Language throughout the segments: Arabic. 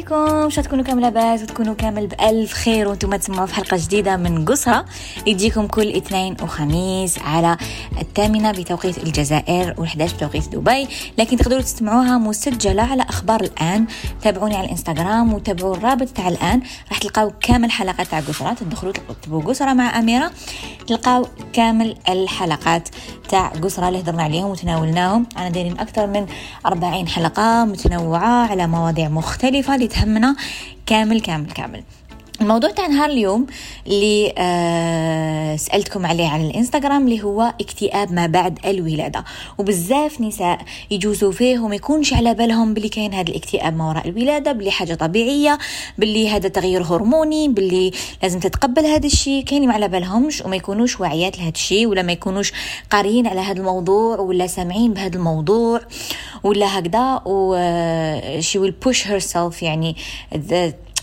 عليكم. شو تكونوا كامل لاباس وتكونوا كامل بألف خير وأنتم تسمعوا في حلقة جديدة من قصرة يجيكم كل اثنين وخميس على الثامنة بتوقيت الجزائر والحداش بتوقيت دبي. لكن تقدروا تسمعوها مسجلة على أخبار الآن. تابعوني على الإنستغرام وتابعوا الرابط تاع الآن. راح تلقاو كامل حلقات تاع قصرة تدخلوا تكتبوا قصرة مع أميرة. تلقاو كامل الحلقات تاع قصرة اللي هضرنا عليهم وتناولناهم. أنا دايرين أكثر من 40 حلقة متنوعة على مواضيع مختلفة تهمنا كامل كامل كامل. الموضوع تاع نهار اليوم اللي آه سألتكم عليه على الإنستغرام اللي هو اكتئاب ما بعد الولادة. وبزاف نساء يجوزوا فيه وما يكونش على بالهم بلي كاين هذا الاكتئاب ما وراء الولادة بلي حاجة طبيعية بلي هذا تغيير هرموني بلي لازم تتقبل هذا الشيء. كاين ما على بالهمش وما يكونوش واعيات لهذا الشيء ولا ما يكونوش قاريين على هذا الموضوع ولا سامعين بهذا الموضوع ولا هكذا. و آه، she will push herself يعني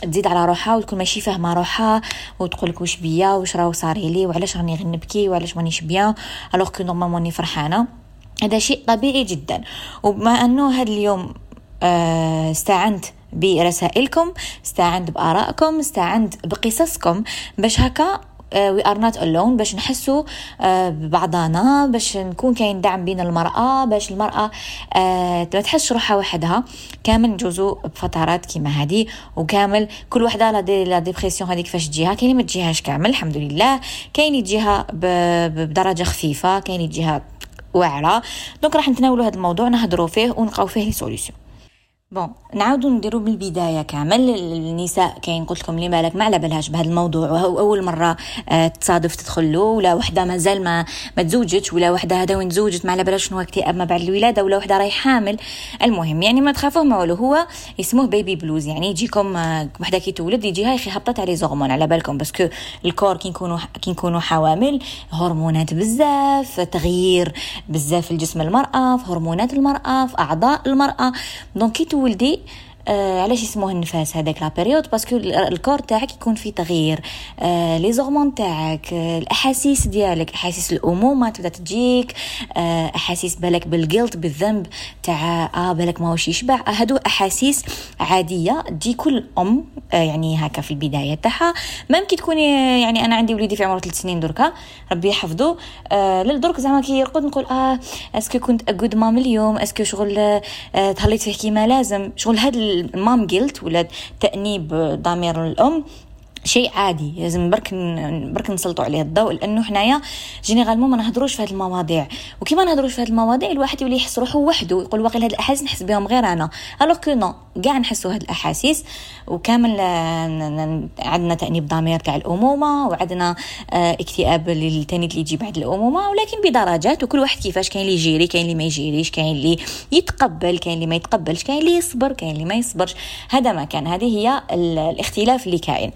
تزيد على روحها وتكون ماشي فاهمة روحها وتقول لك واش بيا واش راهو صاري لي وعلاش راني غير نبكي وعلاش مانيش بيا alors que normalement راني فرحانة. هذا شيء طبيعي جدا. وبما أنه هذا اليوم آه استعنت برسائلكم استعنت بآرائكم استعنت بقصصكم باش هكا we are not alone باش نحسوا آه، ببعضنا باش نكون كاين دعم بين المرأة باش المرأة آه، ما تحسش روحها وحدها. كامل نجوزو بفترات كيما هذه وكامل كل وحدة la dé- la dépression هذيك فاش تجيها. كاين ما تجيهاش كامل الحمد لله. كاين يجيها بدرجة خفيفة كاين يجيها واعرة. donc راح نتناولوا هذا الموضوع نهضروا فيه ونلقاو فيه les solutions bon نعاودو نديرو من البدايه كامل النساء كاين قلت لكم لي بالك ما على بالهاش بهذا الموضوع. وهو أول مرة آه، تصادف تدخل له ولا وحدة مازال ما ما تزوجتش ولا وحدة هذا وين تزوجت ما على بالها شنو اكتئاب ما بعد الولادة ولا وحدة راهي حامل. المهم يعني ما تخافوه ما والو هو اسمه baby blues يعني يجيكم آه، وحدة كي تولد يجيها يخي هبطت les hormones على بالكم. parce que le corps كي نكونوا كي نكونوا حوامل هرمونات بزاف تغيير بزاف في الجسم المرأة في هرمونات المرأة في أعضاء المرأة. دونك كي تولدي آه علاش يسموه النفاس هذاك la période؟ parce que le corps تاعك يكون فيه تغيير. آه les hormones تاعك آه الأحاسيس ديالك أحاسيس الأمومة تبدأ تجيك آه أحاسيس بالك بالجلد بالذنب تاع آه بالك ماهوش يشبع. آه هادو أحاسيس عادية تجي كل أم آه يعني هكا في البداية تاعها. même كي تكوني يعني أنا عندي وليدي في عمره ثلاث سنين دركا ربي يحفظه آه للدرك زعما كي يرقد نقول آه est-ce que كنت a good mom اليوم؟ est-ce que شغل آه تهليت فيه كيما لازم؟ شغل هاد ال mom guilt ولا تأنيب ضمير الأم شيء عادي لازم برك برك نسلطوا عليه الضوء لأنه حنايا généralement ما نهضروش في هذه المواضيع. وكيما نهضروش في هذه المواضيع الواحد يولي يحس روحه وحده يقول واقيلا هاد الأحاسيس نحس بهم غير أنا. alors que nous كاع نحسوا هاد الأحاسيس وكامل عندنا تأنيب ضمير تاع الأمومة وعندنا آه، اكتئاب التانيت اللي يجي بعد الأمومة ولكن بدرجات وكل واحد كيفاش كاين اللي يجيري كاين اللي ما يجيريش كاين اللي يتقبل كاين اللي ما يتقبلش كاين اللي يصبر كاين اللي ما يصبرش. هذا ما كان. هذه هي الاختلاف اللي كاين.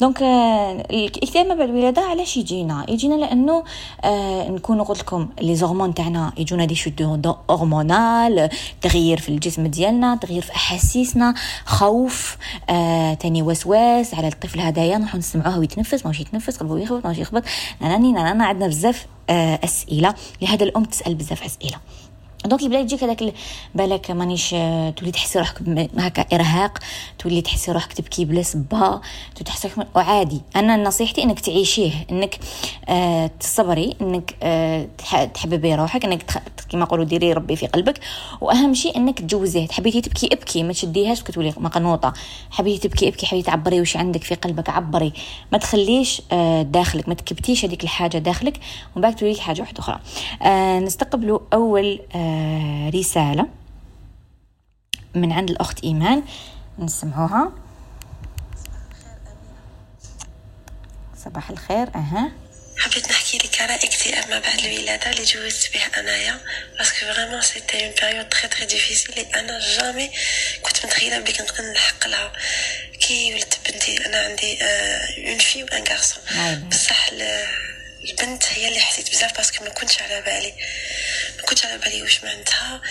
donc الاكتئاب ما بعد الولاده علاش يجينا؟ يجينا لأنه آه قلت لكم les hormones تاعنا يجونا des chutes hormonales تغيير في الجسم ديالنا تغيير في أحاسيسنا خوف آه تاني وسواس على الطفل هدايا نروحو نسمعوه ويتنفس ماهوش يتنفس قلبه يخبط ماهوش يخبط. ناني نانا عندنا بزاف آه أسئلة. لهذا الأم تسأل بزاف أسئلة. donc يبدا يجيك هذاك بالك مانيش تولي تحسي روحك هكا إرهاق تولي تحسي روحك تبكي بلا سبه تحسي وعادي. أنا نصيحتي إنك تعيشيه إنك آه تصبري إنك آه تحببي روحك إنك كما نقولوا ديري ربي في قلبك. وأهم شيء إنك تجوزيه. حبيتي تبكي ابكي ما تشديهاش كتولي مقنوطة. حبيتي تبكي ابكي حبيتي تعبري واش عندك في قلبك عبري. ما تخليش آه داخلك ما تكبتيش هذيك الحاجة داخلك. ومن بعد تولي حاجة واحدة أخرى. آه نستقبلوا أول آه رسالة من عند الأخت إيمان نسمعوها. صباح الخير أها. حبيت نحكي لك على اكتئاب ما بعد الولادة اللي جوزت به أنايا parce que vraiment c'était une période très très difficile اللي أنا jamais كنت متخيلة بلي نقدر نلحق لها. كي ولدت بنتي أنا عندي une fille و un garçon بصح البنت هي اللي حسيت بزاف parce que ما كنتش على بالي. ما كنتش على بالي واش معناتها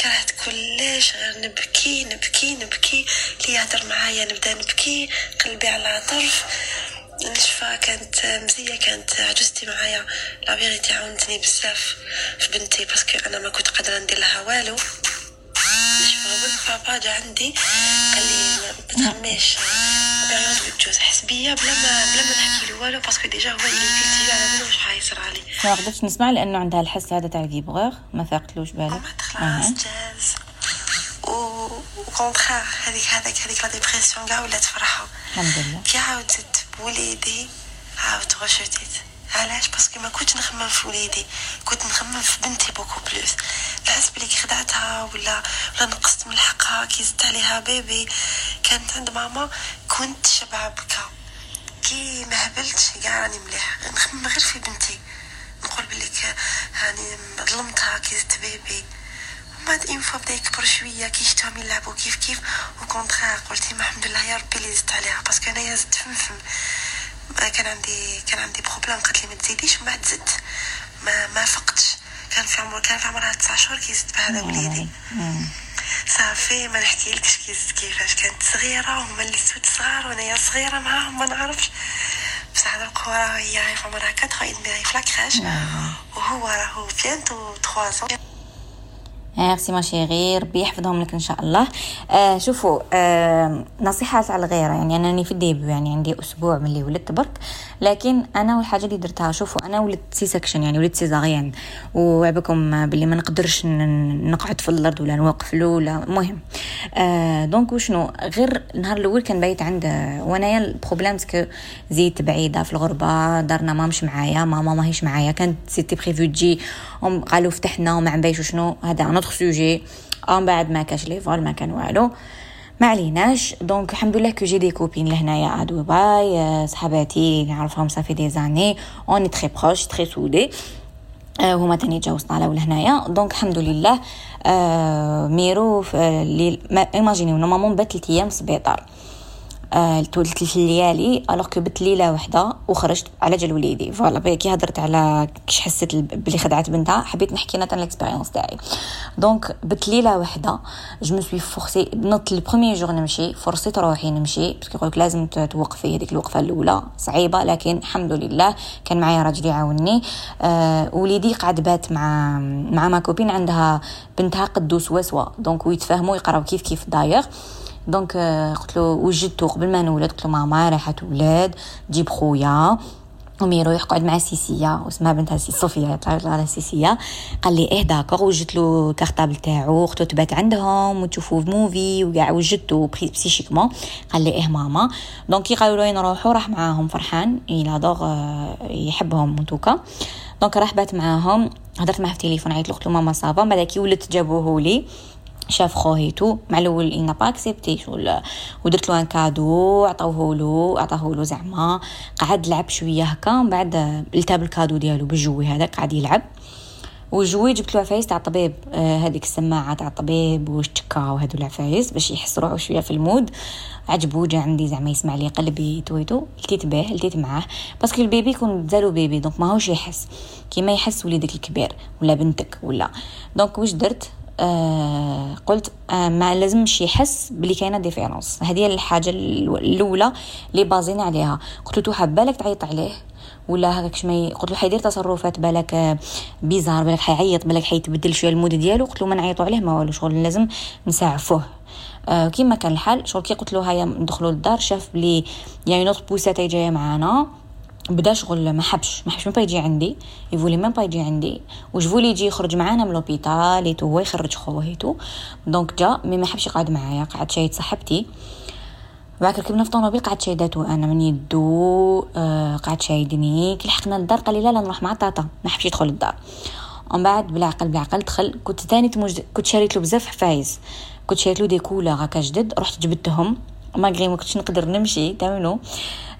كرهت كلش غير نبكي نبكي نبكي اللي يهدر معايا نبدا نبكي قلبي على طرف نشفى كانت مزية كانت عجوزتي معايا. la vérité عاونتني بزاف في بنتي parce que أنا ما كنت قادرة ندير لها والو. نشفى بابا جا عندي قال لي ما تخميش période بتجوز حس بيا بلا ما بلا ما نحكي له والو parce que déjà هو اللي على بالو واش حيصير عليه ما قدرتش نسمع لأنه عندها الحس هذا تاع الفيبغور. ما فاقتلوش بالك خلاص جاز هذيك هذاك هذيك la dépression كاع ولات فرحه الحمد لله. كي عاودت بوليدي. عاودت غشتيت علاش؟ parce que ما كنتش نخمم في وليدي. كنت نخمم في بنتي beaucoup plus نحس بلي خدعتها ولا ولا نقصت من حقها كي زدت عليها bébé كانت عند ماما كنت شبع بكا كي ما هبلتش كاع راني مليح. نخمم غير في بنتي. نقول بليك هاني ظلمتها كي زدت bébé ومن une fois بدا يكبر شوية كي شفتهم يلعبوا كيف كيف و au contraire قلت ما الحمد لله يا ربي اللي زدت عليها parce que انايا زدت فمفم. ما كان عندي كان عندي problème قالت لي ما تزيديش ومن بعد زدت. ما ما فقتش. كان في عمر كان في عمرها تسع شهور كي زدت بهذا وليدي. صافي ما نحكيلكش كي زدت كيفاش كانت صغيرة هما les deux صغار وأنايا صغيرة معاهم ما نعرفش. بصح درك هو راه هي في عمرها 4 et demi راهي في la crèche وهو راهو bientôt 3 merci ma chérie ربي يحفظهم لك إن شاء الله. آه شوفوا آه نصيحه تاع الغيره يعني أنا راني في ال début يعني عندي أسبوع من اللي ولدت برك. لكن أنا والحاجة اللي درتها شوفوا أنا ولدت C-section يعني ولدت césarienne وعبكم باللي ما نقدرش نقعد في الأرض ولا نوقف له ولا مهم. آه donc وشنو؟ غير النهار الأول كان بايت عند وانايا ال problème c'est que j'étais بعيدة في الغربة دارنا ما مش معايا ماما ماهيش معايا. كانت c'était prévu تجي هم قالوا فتحنا وما عم شنو؟ هذا un autre sujet من بعد ما كاش les vols ما كان والو. ما عليناش. donc الحمد لله que j'ai des copines لهنايا à دبي صحاباتي نعرفهم صافي des années on est très proches très soudées هما تاني تجاوزنا على لهنايا donc الحمد لله. آه ميرو ما imaginez normalement بات ثلاث أيام في آه ثلاث الليالي alors que بت ليلة وحدة وخرجت على جال وليدي. voilà كي هضرت على كيش حسيت بلي خدعت بنتها. حبيت نحكي أنا تاع ال expérience تاعي. donc بت ليلة وحدة je me suis forcée نط ال premier jour نمشي فرصيت روحي نمشي parce que يقولك لازم توقفي هذيك الوقفة الأولى. صعيبة لكن الحمد لله كان معايا راجل يعاوني آه وليدي قعد بات مع مع ma copine عندها بنتها قدوس وسوا donc ويتفاهموا يقراو كيف كيف داير donc آه، قلت له وجدته قبل ما نولد؟ قلت له ماما رايحه تولد جيب خويا. وميرو يقعد مع سيسيا واسمها بنتها سي صوفيا تعرف على سيسيا. قال لي إيه d'accord وجدت له cartable تاعو. اختو تبات عندهم وتشوفوا movie وكاع وجدته psychiquement قال لي إيه ماما. donc كي قالوا له نروحوا راح معاهم فرحان. il adore يحبهم en tout cas donc راح بات معاهم. هضرت معاه في التليفون عيطت له له ماما ça va بعد كي ولدت جابوه لي. شاف خوهيتو مع الأول il n'a pas accepté ولا ودرت له un cadeau عطاوه له عطاه له زعما. قعد لعب شوية هكا من بعد التاب ال cadeau ديالو بال jouet هذاك قعد يلعب. و jouet جبت له عفايس تاع طبيب آه، هذيك السماعة تاع طبيب والشكا وهذو العفايس باش يحس روحو شوية في ال mood. عجبو جا عندي زعما يسمع لي قلبي تويتو لتيت به لتيت معاه. parce que ال bébé يكون زالو bébé donc ماهوش يحس. كيما يحس وليدك الكبير ولا بنتك ولا. donc واش درت؟ آه قلت آه ما لازمش يحس بلي كاينة différence هذه هي الحاجة الأولى اللي بازين عليها. قلت له توحب بالك تعيط عليه؟ ولا هكاك شمي قلت له حيدير تصرفات بالك آه، bizarre بالك حيعيط بالك حيتبدل شوية ال mood ديالو. قلت له ما نعيطوا عليه ما والو شغل لازم نسعفوه آه كيما كان الحال شغل كي قلت له هيا ندخلوا للدار. شاف بلي يعني une poussette جاية معانا. بدا شغل ما حبش ما حبش même pas يجي عندي. il voulait même pas يجي عندي. واش voulait يجي يخرج معانا من l'hôpital et tout هو يخرج خوهيتو donc جا mais ما حبش يقعد معايا قعد شايد صاحبتي. بعد ركبنا في الطوموبيل قعد شايداتو أنا من يدو آه قعد شايدني. كي لحقنا للدار قال لي لا لا نروح مع طاطا ما حبش يدخل الدار. ومن بعد بالعقل بالعقل دخل. كنت ثاني. كنت شريت له بزاف حفايز. كنت شريت له دي كولا هكا جدد رحت جبتهم ماغري ما كنتش نقدر نمشي تعملوا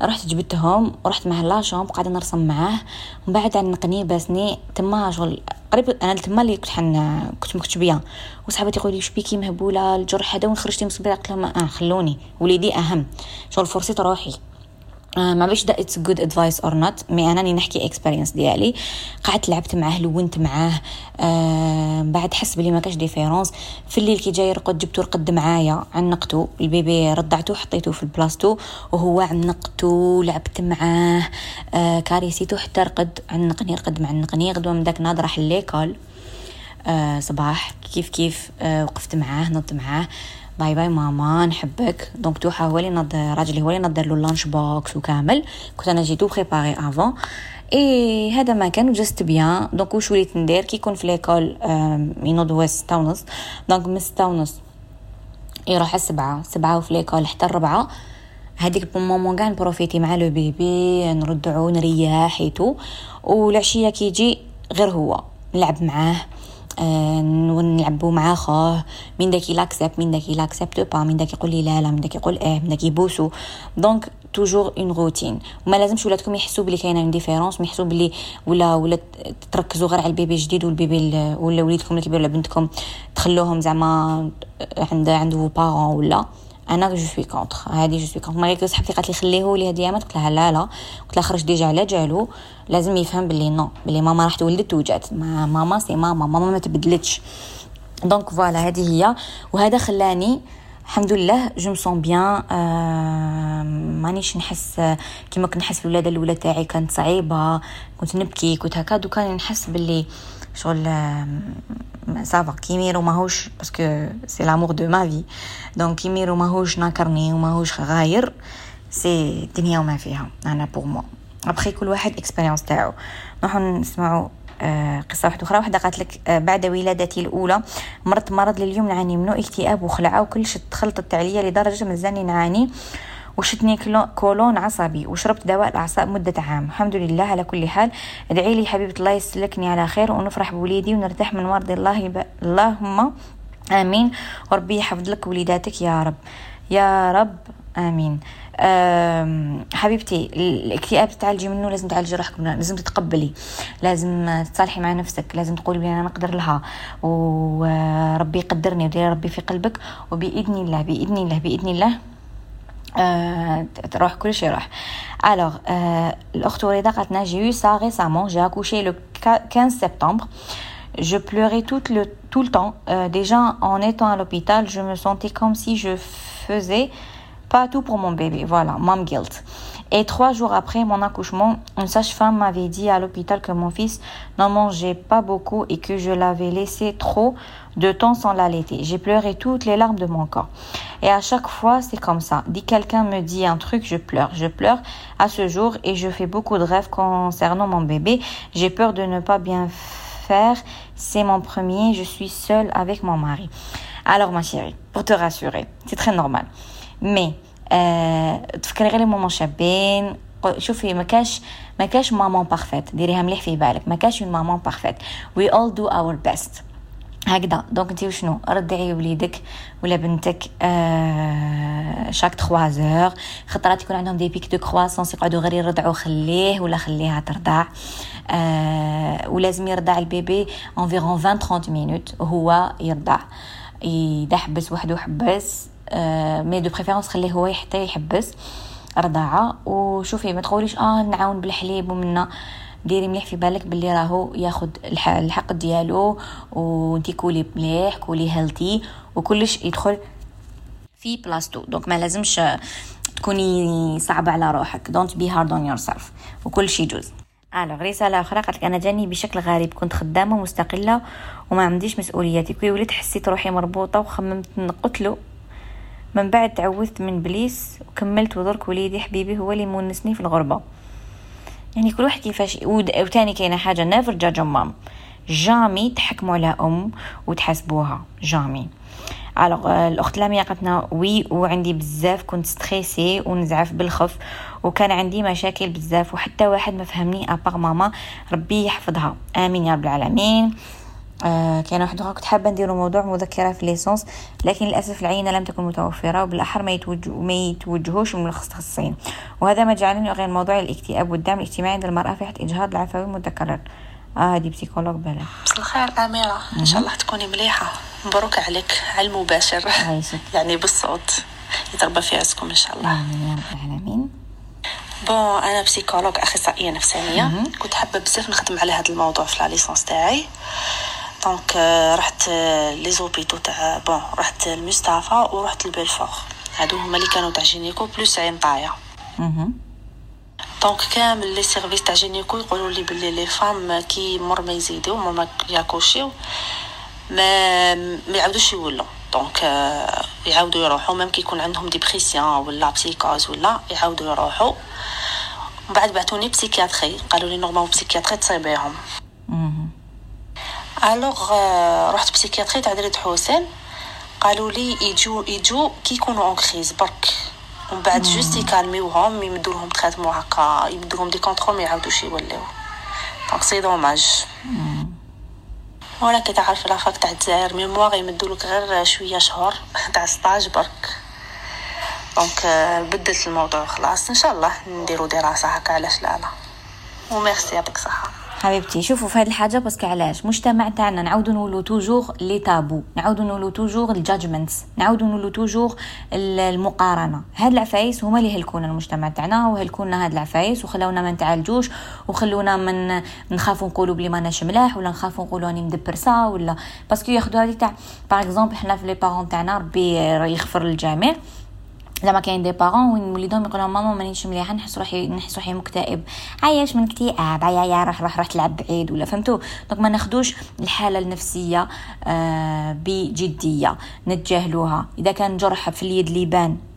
رحت جبتهم ورحت معاه لاشومب قاعدة نرسم معاه. ومن بعد نقني باسني تما شغل قريب أنا تما اللي كنت حن كنت مكتش بيا. وصحاباتي يقولوا لي وش بيكي مهبولة؟ الجرح هذا وين خرجتي من الصبيعه قلت لهم آه خلوني. وليدي أهم. شغل فرصيت روحي. ما باش دا اتس جود ادفايس اور نوت مي أنا نحكي اكسبيرينس ديالي. قعدت لعبت معاه لونت معاه. آه بعد حس بلي ما كاش différence في الليل كي جاي يرقد جبتو رقد معايا. عنقتو. ال bébé رضعتو حطيتو في البلاصتو وهو عنقتو لعبت معاه. آه كاريسيتو حتى رقد. عنقني رقد معنقني غدوة من داك نهار راح l'école آه صباح. كيف كيف؟ آه وقفت معاه نض معاه. bye bye ماما نحبك. donc توحا هو اللي نض راجلي هو اللي نضر له ال lunch box وكامل. كنت أنا j'étais préparée avant et هذا ما كان و juste bien donc واش وليت ندير؟ كي يكون في l'école ينوض هو ستة ونص donc من ستة ونص يروح السبعة. سبعة وفي l'école حتى الربعة. هذيك ال moment كاع ن profiter مع le bébé نردعو نريح حيتو والعشية كي يجي غير هو. نلعب معاه. ونلعبوا مع خوه من داك l'accepte من داك l'accepte pas. من داك يقول لي لا لا. من داك يقول آه من داك يبوسو. donc toujours une routine وما لازمش ولادكم يحسوا بلي كاينة une différence ما يحسوا بلي ولا ولا تركزوا غير على ال bébé الجديد وال bébé ولا وليدكم اللي كبير ولا بنتكم تخلوهم زعما عند عنده parents ولا. أنا je suis contre هادي je suis contre malgré صاحبتي قالت لي خليه لي هاد أيامات. قلت لها لا لا. قلت لها خرج déjà على جالو. لازم يفهم بلي non بلي ماما راح تولدت وجات ماما c'est ماما. ماما ما تبدلتش. donc voilà هذه هي. وهذا خلاني الحمد لله je me sens bien مانيش نحس كيما كنت نحس الولادة الأولى تاعي كانت صعيبة. كنت نبكي كنت هكا. دوكا نحس باللي شغل ça va كيميرو ماهوش parce que c'est l'amour de ma vie donc كيميرو ماهوش ناكرني وماهوش غاير c'est الدنيا وما فيها أنا pour moi après كل واحد expérience تاعو. نروحو نسمعوا آه قصة واحدة أخرى. واحدة قالت لك آه بعد ولادتي الأولى مرضت مرض لليوم نعاني منه اكتئاب وخلعة وكلش تخلطت عليا لدرجة مازالني نعاني. وشتني كولون عصبي وشربت دواء الأعصاب مدة عام. الحمد لله على كل حال. ادعي لي حبيبة الله يسلكني على خير ونفرح بوليدي ونرتاح من مرض الله يب... اللهم آمين. وربي يحفظ لك وليداتك يا رب. يا رب آمين. حبيبتي الاكتئاب تعالجي منه لازم تعالجي روحك منه لازم تتقبلي لازم تصالحي مع نفسك لازم تقولي بلي أنا نقدر لها. وربي يقدرني وديري ربي في قلبك وبإذن الله بإذن الله بإذن الله. تروح كل شيء راح alors euh, الاخت وريده قالت لنا j'ai eu ça récemment j'ai accouché le 15 septembre je pleurais tout le tout le temps euh, déjà en étant à l'hôpital je me sentais comme si je faisais pas tout pour mon bébé voilà mom guilt et trois jours après mon accouchement, une sage-femme m'avait dit à l'hôpital que mon fils n'en mangeait pas beaucoup et que je l'avais laissé trop de temps sans l'allaiter. J'ai pleuré toutes les larmes de mon corps. Et à chaque fois, c'est comme ça. Dès quelqu'un me dit un truc, je pleure. Je pleure à ce jour et je fais beaucoup de rêves concernant mon bébé. J'ai peur de ne pas bien faire. C'est mon premier. Je suis seule avec mon mari. Alors, ma chérie, pour te rassurer, c'est très normal. Mais تفكري غير moments شابين. شوفي ما كاش ما كاش maman parfaite ديريها مليح في بالك. ما كاش maman parfaite we all do our best هكذا. donc انت وشنو؟ ردعي وليدك ولا بنتك آه chaque 3 heures خطرات يكون عندهم des pics de croissance يقعدوا غير يرضعوا خليه ولا خليها ترضع آه ولازم يرضع ال bébé environ 20 30 minutes وهو يرضع اذا حبس وحده حبس mais de préférence خليه هو حتى يحبس رضاعة. وشوفي ما تقوليش آه نعاون بالحليب ومنا ديري مليح في بالك باللي راهو ياخد الحق ديالو. وانتي كولي مليح كولي healthy وكلش يدخل في بلاصتو. donc ما لازمش تكوني صعبة على روحك. don't be hard on yourself وكل شيء يجوز. alors رسالة أخرى قالت أنا جاني بشكل غريب. كنت خدامة مستقلة وما عنديش مسؤولياتي. كي وليت حسيت روحي مربوطة وخممت نقتلو. من بعد تعوذت من بليس وكملت ودرك وليدي حبيبي هو اللي مونسني في الغربة. يعني كل واحد كيفاش وتاني كاينة حاجة never judge mom jamais تحكموا على أم وتحاسبوها. jamais. alors الأخت لاميا قالتنا oui وعندي بزاف كنت stressée ونزعف بالخف وكان عندي مشاكل بزاف وحتى واحد ما فهمني à part ماما ربي يحفظها. آمين يا رب العالمين. آه كان واحد كنت حابة نديرو موضوع مذكرة في licence لكن للأسف العينة لم تكن متوفرة وبالأحر ما, يتوجه ما يتوجهوش من المختصين. وهذا ما جعلني أغير موضوع الاكتئاب والدعم الاجتماعي عند المرأة في حالة إجهاض العفوي المتكرر. آه هادي psychologue voilà. مساء الخير أميرة. إن شاء الله تكوني مليحة. مبروك عليك. على المباشر يعني بالصوت. يضرب في عزكم إن شاء الله. آمين يا رب العالمين. bon أنا psychologue أخصائية نفسانية. كنت حابة بزاف نخدم على هذا الموضوع في la licence تاعي. donc رحت les hôpitaux تاع bon رحت المصطفى ورحت البلفور هادو هما اللي كانوا تاع gynéco plus عين طايه donc كامل les services تاع gynéco يقولوا لي بلي les femmes كي مور ما يزيدو مور ما ياكوشيو ما ما يعاودوش يولوا donc يعاودوا يروحوا même كي يكون عندهم dépression ولا psychose ولا يعاودوا يروحوا من بعد بعثوني psychiatrie قالوا لي normal psychiatrie تصيبيهم alors رحت psychiatrie تاع دريت حسين. قالوا لي يجو يجو كي يكونوا en crise برك ومن بعد juste يكالميوهم يمدوا لهم traitement هكا يمدوا لهم des contrôles ما يعاودوش يوليو. donc c'est dommage ولا كي تعرف la fac تاع الجزائر mémoire يمدوا لك غير شوية شهور تاع stage برك. donc بدلت الموضوع خلاص. إن شاء الله نديرو دراسة هكا علاش لا لا وميرسي يعطيك صحه حبيبتي شوفوا في هذه الحاجة parce que علاش؟ مجتمع تاعنا نعاودو نقولوا toujours les tabous نعاودو نقولوا toujours ال judgments نعاودو نقولوا toujours المقارنة. هاد العفايس هما اللي هلكونا المجتمع تاعنا وهلكونا هاد العفايس وخلونا ما نتعالجوش وخلونا من نخافوا نقولوا بلي ماناش ملاح ولا نخافوا نقولوا راني مدبرسا ولا. parce que ياخذوا هذه تاع par exemple حنا في les parents تاعنا ربي يغفر للجميع. زعما كاين des parents وين وليدهم يقولوا ماما مانيش مليحة نحس روحي نحس روحي مكتئب. واش من اكتئاب عيا يا روح روح روح تلعب بعيد. ولا فهمتوا؟ donc ما ناخذوش الحالة النفسية آه بجدية نتجاهلوها. إذا كان جرح في اليد اللي يبان آه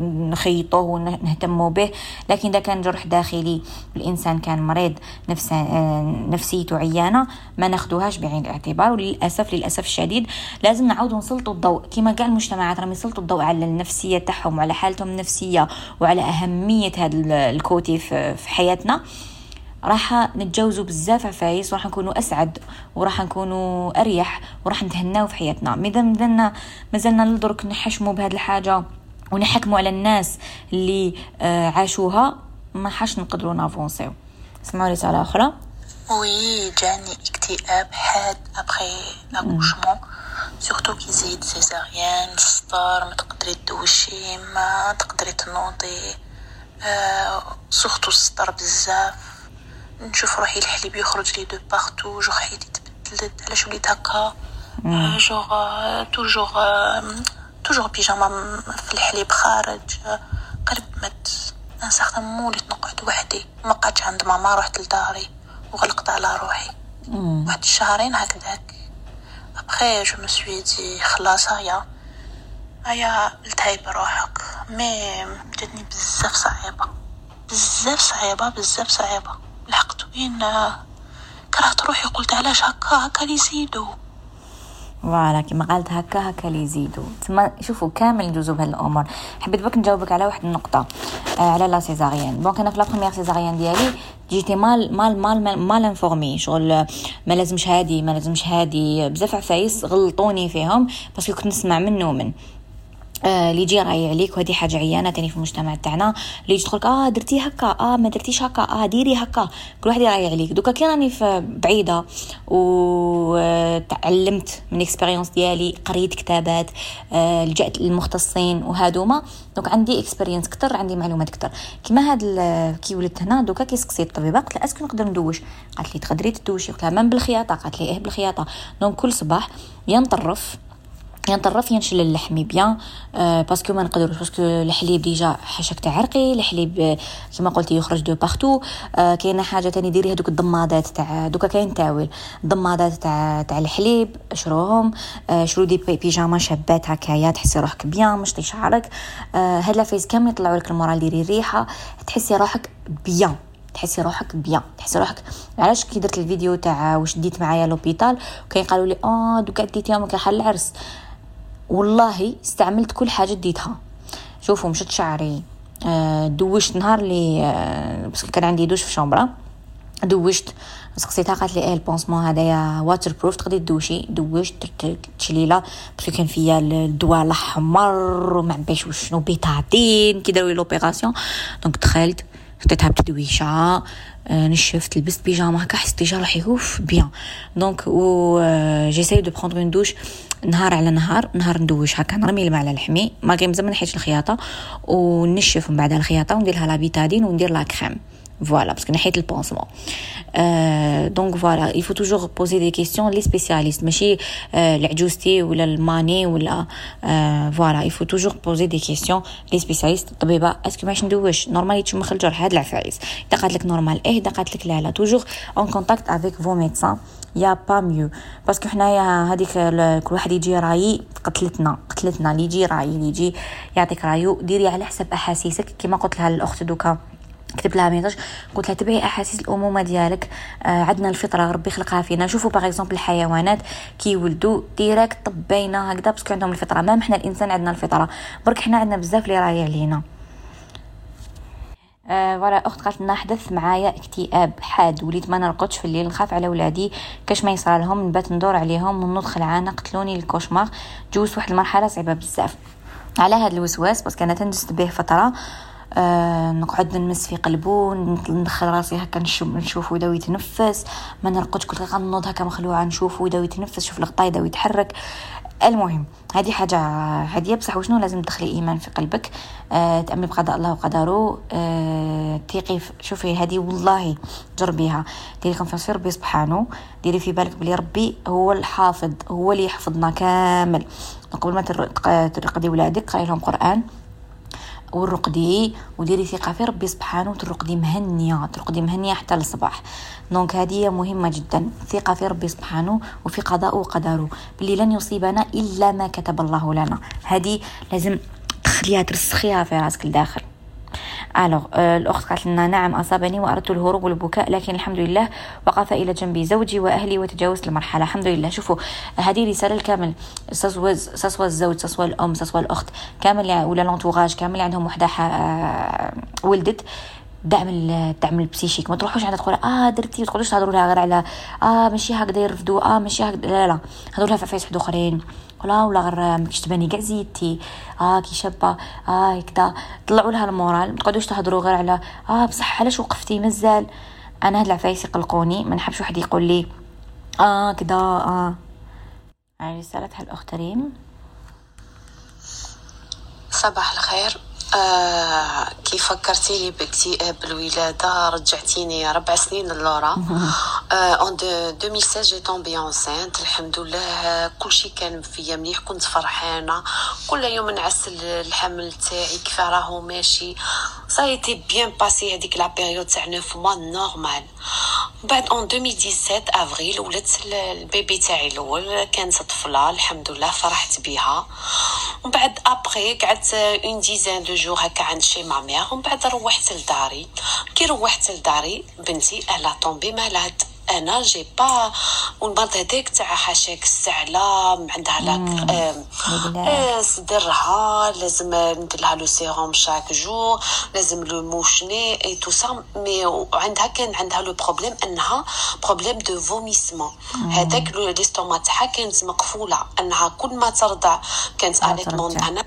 نخيطوه ونهتموا به لكن إذا كان جرح داخلي الانسان كان مريض نفس آه نفسيته عيانه ما ناخذوهاش بعين الاعتبار. وللاسف للأسف الشديد لازم نعاودوا نسلطوا الضوء. كما كاع المجتمعات راهم يسلطوا الضوء على النفسية تاعهم وعلى حالتهم النفسية وعلى أهمية هذا الكوتي في حياتنا. راح نتجاوزوا بزاف عفايس وراح نكونوا أسعد وراح نكونوا أريح وراح نتهناو في حياتنا. ماذا مازلنا مازلنا لدرك نحشموا بهذه الحاجة ونحكموا على الناس اللي آه عاشوها ما حناش نقدروا نافونسيو. اسمعوا رسالة أخرى. oui جاني اكتئاب حاد ابخي l'accouchement surtout كي زيد césarienne السطر ما تقدري تدوشي ما تقدري تنوضي surtout السطر بزاف نشوف روحي الحليب يخرج لي de partout جو حياتي تبدلت علاش وليت هكا toujours toujours toujours بيجاما في الحليب خارج قرب مت un certain moment وليت نقعد وحدي. ما قعدتش عند ماما رحت لداري وغلقت على روحي. واحد الشهرين هكذاك. après je me suis dit خلاص هيا. هيا التهي بروحك mais جاتني بزاف صعيبة. بزاف صعيبة بزاف صعيبة. لحقت وين كرهت روحي قلت علاش هكا هكا لي يزيدو. voilà كيما قالت هكا هكا لي يزيدو. تما شوفوا كامل ندوزو بهاد الأمور حبيت بك نجاوبك على واحد النقطة آه على la césarienne donc أنا في la première césarienne ديالي j'étais mal mal mal mal informée شغل ما لازمش هادي ما لازمش هادي. بزاف عفايس غلطوني فيهم parce que كنت نسمع منه من آه اللي يجي راي عليك وهذه حاجة عيانة تاني في المجتمع تاعنا. اللي يجي تقولك آه درتي هكا آه ما درتيش هكا آه ديري هكا. كل واحد يراي عليك. دوكا كي راني بعيدة وتعلمت من expérience ديالي قريت كتابات آه لجأت للمختصين وهادوما donc عندي expérience كتر عندي معلومات كتر. كيما هاد كي ولدت هنا دوكا كي سقسيت الطبيبة قلت لها est-ce que نقدر ندوش؟ قالت لي تقدري تدوشي؟ قلت لها من بالخياطة. قالت لي إيه بالخياطة. donc كل صباح ينطرف ينطرف ينشل اللحم bien آه parce que ما نقدروش parce que الحليب déjà حاشاك تاع عرقي الحليب كما قلتي يخرج de partout آه كاينة حاجة تاني ديري هذوك الضمادات تاع دوكا كاين تاويل. الضمادات تاع تاع الحليب شروهم آه شرو des pyjamas شابات هكايا تحسي روحك bien مشطي شعرك آه هاد العفايس كامل يطلعوا لك ال moral ديري الريحه تحسي روحك bien. تحسي روحك bien. تحسي روحك علاش كي درت الفيديو تاع واش ديت معايا l'hôpital وكاين قالوا لي آه دوكا ديتيهم كحال العرس. والله استعملت كل حاجة ديتها شوفوا مشت شعري. آه دوشت نهار اللي آه parce que كان عندي دوش في chambre دوشت سقسيتها قالت لي إيه ال pansement هذايا waterproof تقدري تدوشي. دوشت درت تشليلة. parce que كان فيا الدواء الأحمر وما عباش وشنو بيتادين كي داروا لي l'opération donc دخلت. حطيتها بتدويشه نشفت لبست بيجامه هكا حسيت déjà روحي اوف bien donc و j'essaie de prendre une douche نهار على نهار نهار ندوش هكا نرمي الماء على لحمي ما مزال ما نحيدش الخياطه ونشف من بعد الخياطه وندير لها la Bétadine وندير la crème voilà parce que نحيت ال pansement donc voilà il faut toujours poser des questions les spécialistes. ماشي العجوزتي ولا الماني ولا voilà il faut toujours poser des questions les spécialistes. الطبيبه est-ce que ماش ندوش normal يتشمخ الجرح هاد العفايس اذا قالت لك normal إيه اذا قالت لك لا لا toujours en contact avec vos médecins y a pas mieux parce que حنايا هذيك كل واحد يجي رايي قتلتنا قتلتنا اللي يجي رايي اللي يجي يعطيك رايو ديري على حسب احاسيسك كما قلت لها الاخت دوكا كتب لها message قلت لها تبعي أحاسيس الأمومة ديالك. آه عندنا الفطرة ربي خلقها فينا. شوفوا par exemple الحيوانات كيولدوا direct طبينا هكذا parce que عندهم الفطرة. ما حنا الإنسان عندنا الفطرة. برك حنا عندنا بزاف اللي راهي علينا. آه voilà أخت قالت لنا حدث معايا اكتئاب حاد. وليت ما نرقدش في الليل نخاف على ولادي. كاش ما يصرى لهم نبات ندور عليهم ونوض خلعانه قتلوني ال cauchemars جوز واحد المرحلة صعيبة بزاف. على هذا الوسواس parce que أنا تندست به فترة. آه نقعد نمس في قلبو ندخل راسي هكا نشوف نشوف ويدا يتنفس. ما نرقدش كل غنوض هكا مخلوعة نشوف ويدا يتنفس شوف الغطا يدا يتحرك. المهم هذه حاجة هادية بصح وشنو؟ لازم تدخلي إيمان في قلبك. آه تأمني بقضاء الله وقدره. آه تيقي شوفي هذه والله جربيها ديري confiance في ربي سبحانه. ديري في بالك بلي ربي هو الحافظ هو اللي يحفظنا كامل. قبل ما ترقدي ولادك قرأي لهم قرآن. والرقدي وديري ثقة في ربي سبحانه وترقدي مهنية ترقدي مهنية حتى الصباح donc هذه مهمة جدا ثقة في ربي سبحانه وفي قضاء وقدره. بلي لن يصيبنا إلا ما كتب الله لنا. هذه لازم تخليها ترسخيها في راسك لداخل. alors آه، الأخت قالت لنا نعم أصابني وأردت الهروب والبكاء لكن الحمد لله وقف إلى جنبي زوجي وأهلي وتجاوزت المرحلة. الحمد لله. شوفوا هذه رسالة الكامل. سسوا سسوا الزوج سسوا الأم سسوا الأخت. كامل ولا l'entourage كامل عندهم وحدة آه، ولدت. دعم الدعم ال psychique ما تروحوش عندها تقول آه درتي ما تقولوش تهضروا لها غير على آه ماشي هكذا يرفدوا آه ماشي هكذا. لا لا هضروا لها في عفايس واحد اخرين ولا ولا غير ماكش تباني. كاع زيدتي. آه كي شابة. آه هكذا. طلعوا لها المورال. ما تقعدوش تهضروا غير على آه بصح علاش وقفتي؟ مازال. أنا هاد العفايس يقلقوني. ما نحبش واحد يقول لي آه كذا آه. رسالة هالاخت ريم صباح الخير. آه كيف فكرتي لي باكتئاب الولادة رجعتيني ربع سنين للورا en 2016 j'ai tombé enceinte الحمد لله كلشي كان فيا مليح. كنت فرحانة. كل يوم نعس الحمل تاعي كيف راهو ماشي. ça était bien passé هذيك la période تاع 9 mois normal بعد en 2017 أفريل ولدت ال bébé تاعي الأول كانت طفلة الحمد لله فرحت بها. ومن بعد après قعدت une dizaine de jours هكا عند chez ma mère ومن بعد روحت لداري. كي روحت لداري بنتي elle a tombé malade أنا j'ai pas والمرض هذاك تاع حاشاك السعلة عندها لاك آه صدرها لازم ندير لها le sérum chaque jour لازم le mouche-nez et tout ça mais عندها كان عندها le problème أنها problème de vomissement. هذاك le l'estomac تاعها كانت مقفولة أنها كل ما ترضع كانت allaitement أنا.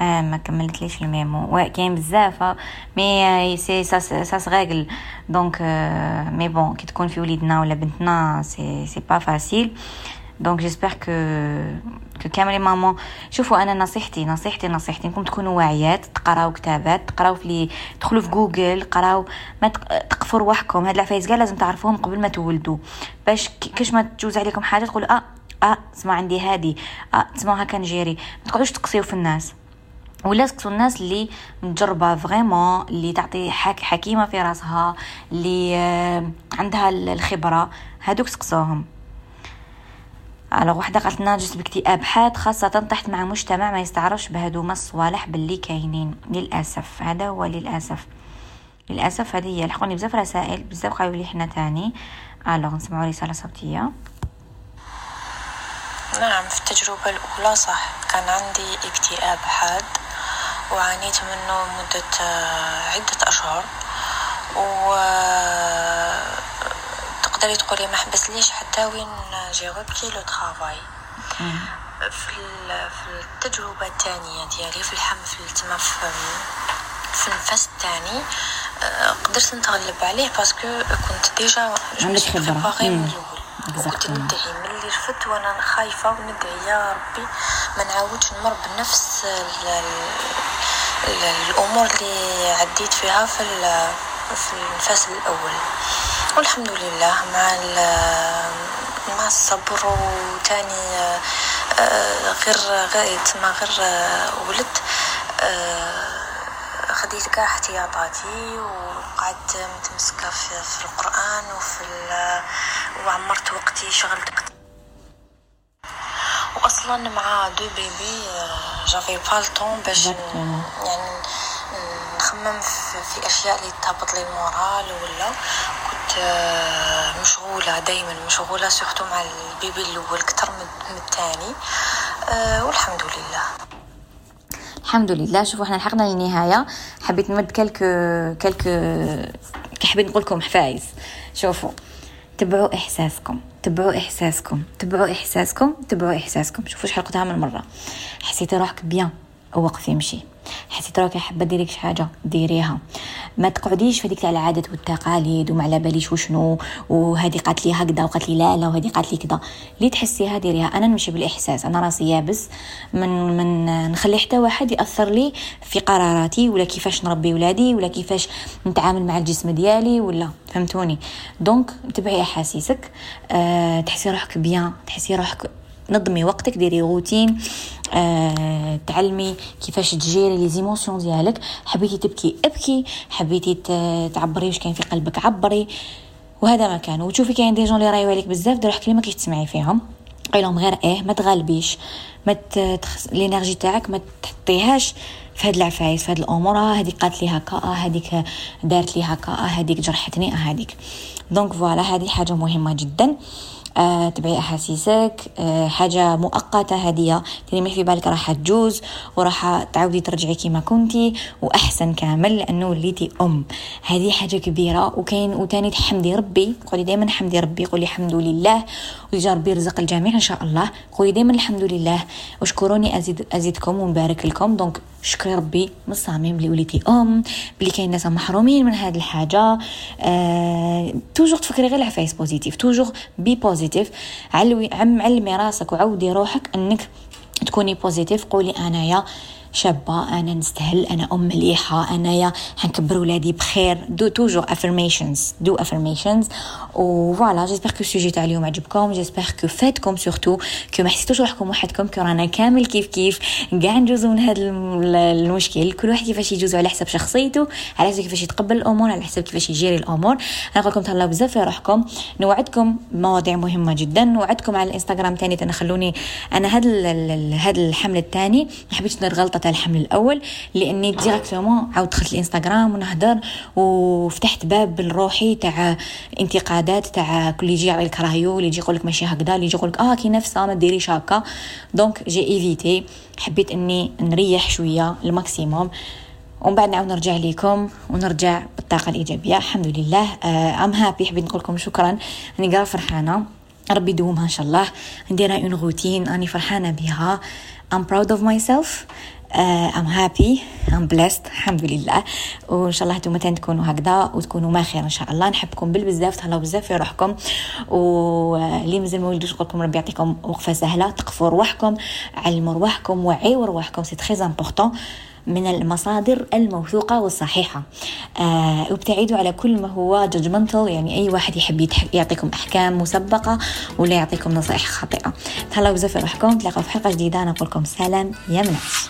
آه ما كملتليش الميمو؟ كاين بزاف mais c'est ça c'est rare donc mais bon كي تكون في وليدنا ولا بنتنا c'est c'est pas facile donc j'espère que que كامل mamans شوفوا أنا نصيحتي نصيحتي نصيحتي. انكم تكونوا واعيات تقراو كتابات تقراو في تدخلوا في جوجل قراو ما تقفوا رواحكم هاد العفايس كاع لازم تعرفوهم قبل ما تولدوا. باش كاش ما تجوز عليكم حاجة تقولوا آه آه تسمع عندي هادي آه تسمع هكا نجيري. ما تقعدوش تقصيو في الناس. ولا سكتو الناس اللي مجربة vraiment اللي تعطي حك حكيمة في راسها اللي آه، عندها الخبرة هادوك سقسوهم alors وحدة قالت لنا جزت باكتئاب حاد خاصة طحت مع مجتمع ما يستعرفش بهادوما الصوالح باللي كاينين. للأسف هذا هو للأسف. للأسف هذه هي. لحقوني بزاف رسائل بزاف قالوا لي حنا تاني. alors نسمعوا رسالة صوتية. نعم في التجربة الأولى صح كان عندي اكتئاب حاد وعانيت منه مدة آه، عدة أشهر و آه، تقدري تقولي ما حبسليش حتى وين j'ai repris le travail في في التجربة الثانية ديالي في الحمل في التما في, في النفس الثاني آه، قدرت نتغلب عليه parce que كنت déjà عندك خبرة. من مم. Exactement. ندعي ملي رفدت وأنا خايفة وندعي يا ربي ما نعاودش نمر بنفس ال- ال- ال- الأمور اللي عديت فيها في في الفصل الأول والحمد لله مع مع الصبر وتاني آه، غير غير تما غير آه، ولدت آه، خديت كاع احتياطاتي وقعدت متمسكة في, في القرآن وفي وعمرت وقتي شغلت كتير. واصلا مع deux bébés آه، j'avais pas le temps باش. يعني نخمم في, أشياء اللي تهبط لي ال moral ولا كنت آه، مشغولة دائما مشغولة surtout مع ال bébé الأول من من الثاني آه، والحمد لله الحمد لله. شوفوا إحنا لحقنا للنهايه حبيت نمد كلك كلك حبيت نقول لكم حفايز. شوفوا تبعوا إحساسكم تبعوا إحساسكم تبعوا إحساسكم تبعوا إحساسكم. شوفوا شحال قلتها من مرة. حسيتي روحك بيان. وقفي امشي حسيتي روحك حابة ديريك شي حاجة ديريها. ما تقعديش في هذيك تاع العادات والتقاليد وما على باليش وشنو وهذه قالت لي هكذا وقالت لي لا لا وهذه قالت لي كذا. اللي تحسيها ديريها. أنا نمشي بالإحساس. أنا راسي يابس. من من نخلي حتى واحد يأثر لي في قراراتي ولا كيفاش نربي ولادي ولا كيفاش نتعامل مع الجسم ديالي ولا. فهمتوني؟ donc تبعي أحاسيسك. أه تحسي روحك bien تحسي روحك نظمي وقتك ديري روتين آه، تعلمي كيفاش تجيري les émotions ديالك. حبيتي تبكي ابكي. حبيتي تعبري واش كاين في قلبك عبري. وهذا ما كان. وتشوفي كاين des gens اللي رايو عليك بزاف دير اللي ما كيش تسمعي فيهم. قيلهم غير إيه ما تغالبيش ما تخس... تاعك ما تحطيهاش في هاد العفايس في هاد الأمور آه هذيك قالت لي هكا آه هذيك دارت لي هكا آه هذيك جرحتني آه هذيك donc voilà هذه حاجة مهمه جدا آه، تبعي أحاسيسك. آه، حاجة مؤقتة هدية. ما في بالك راح تجوز وراح تعاودي ترجعي كيما كنتي وأحسن كامل لأنه وليتي أم. هذه حاجة كبيرة وكاين وتاني تحمدي ربي. قولي دائما حمدي ربي قولي الحمد لله. ويجا ربي يرزق الجميع إن شاء الله. قولي دائما الحمد لله. واشكروني أزيد أزيدكم ونبارك لكم. donc شكري ربي من الصميم اللي وليتي أم بلي كاين ناس محرومين من هذه الحاجة. آه، toujours تفكري غير العفايس positif. toujours be positive. علوي عم علمي راسك وعودي روحك إنك تكوني positive. قولي أنايا شابة أنا نستاهل أنا أم مليحة أنايا حنكبر ولادي بخير. des toujours affirmations des affirmations. و voilà j'espère que ال sujet تاع اليوم عجبكم j'espère que فاتكم surtout que ما حسيتوش روحكم وحدكم que رانا كامل كيف كيف. كاع نجوزو من هذا الم- المشكل. كل واحد كيفاش يجوزو على حسب شخصيته على حسب كيفاش يتقبل الأمور على حسب كيفاش يجيري الأمور. أنا لكم تهلاو بزاف في روحكم. نوعدكم مواضيع مهمة جدا. نوعدكم على الإنستغرام تاني تنخلوني أنا هذا هذا الحمل الثاني ما حبيتش ندير غلطة الحمل الأول لأني directement عاود دخلت الإنستغرام ونهضر وفتحت باب لروحي تاع انتقادات تاع كل يجي يعطي لك رايو اللي يجي يقول لك ماشي هكذا اللي يجي يقول لك آه كي نفسها ما ديريش هكا. donc j'ai évité حبيت إني نريح شوية ال maximum. ومن بعد نعاود نرجع لكم ونرجع بالطاقة الإيجابية. الحمد لله I'm happy حبيت نقول لكم شكرا. راني قرا فرحانة. ربي يدومها إن شاء الله. نديرها une routine راني فرحانة بها. I'm proud of myself. I'm happy. I'm blessed. الحمد لله. وإن شاء الله أنتم تكونوا هكذا وتكونوا ما خير إن شاء الله. نحبكم بالبزاف. تهلاو بزاف. في روحكم. واللي مازال ما ولدوش نقول ربي يعطيكم وقفة سهلة. تقفوا رواحكم. علموا رواحكم. وعيوا رواحكم. c'est très important من المصادر الموثوقة والصحيحة. آه وابتعدوا على كل ما هو judgmental. يعني أي واحد يحب يعطيكم أحكام مسبقة ولا يعطيكم نصائح خاطئة. تهلاو بزاف روحكم. تلاقوا في حلقة جديدة. أنا أقول لكم سلام. يا مناس.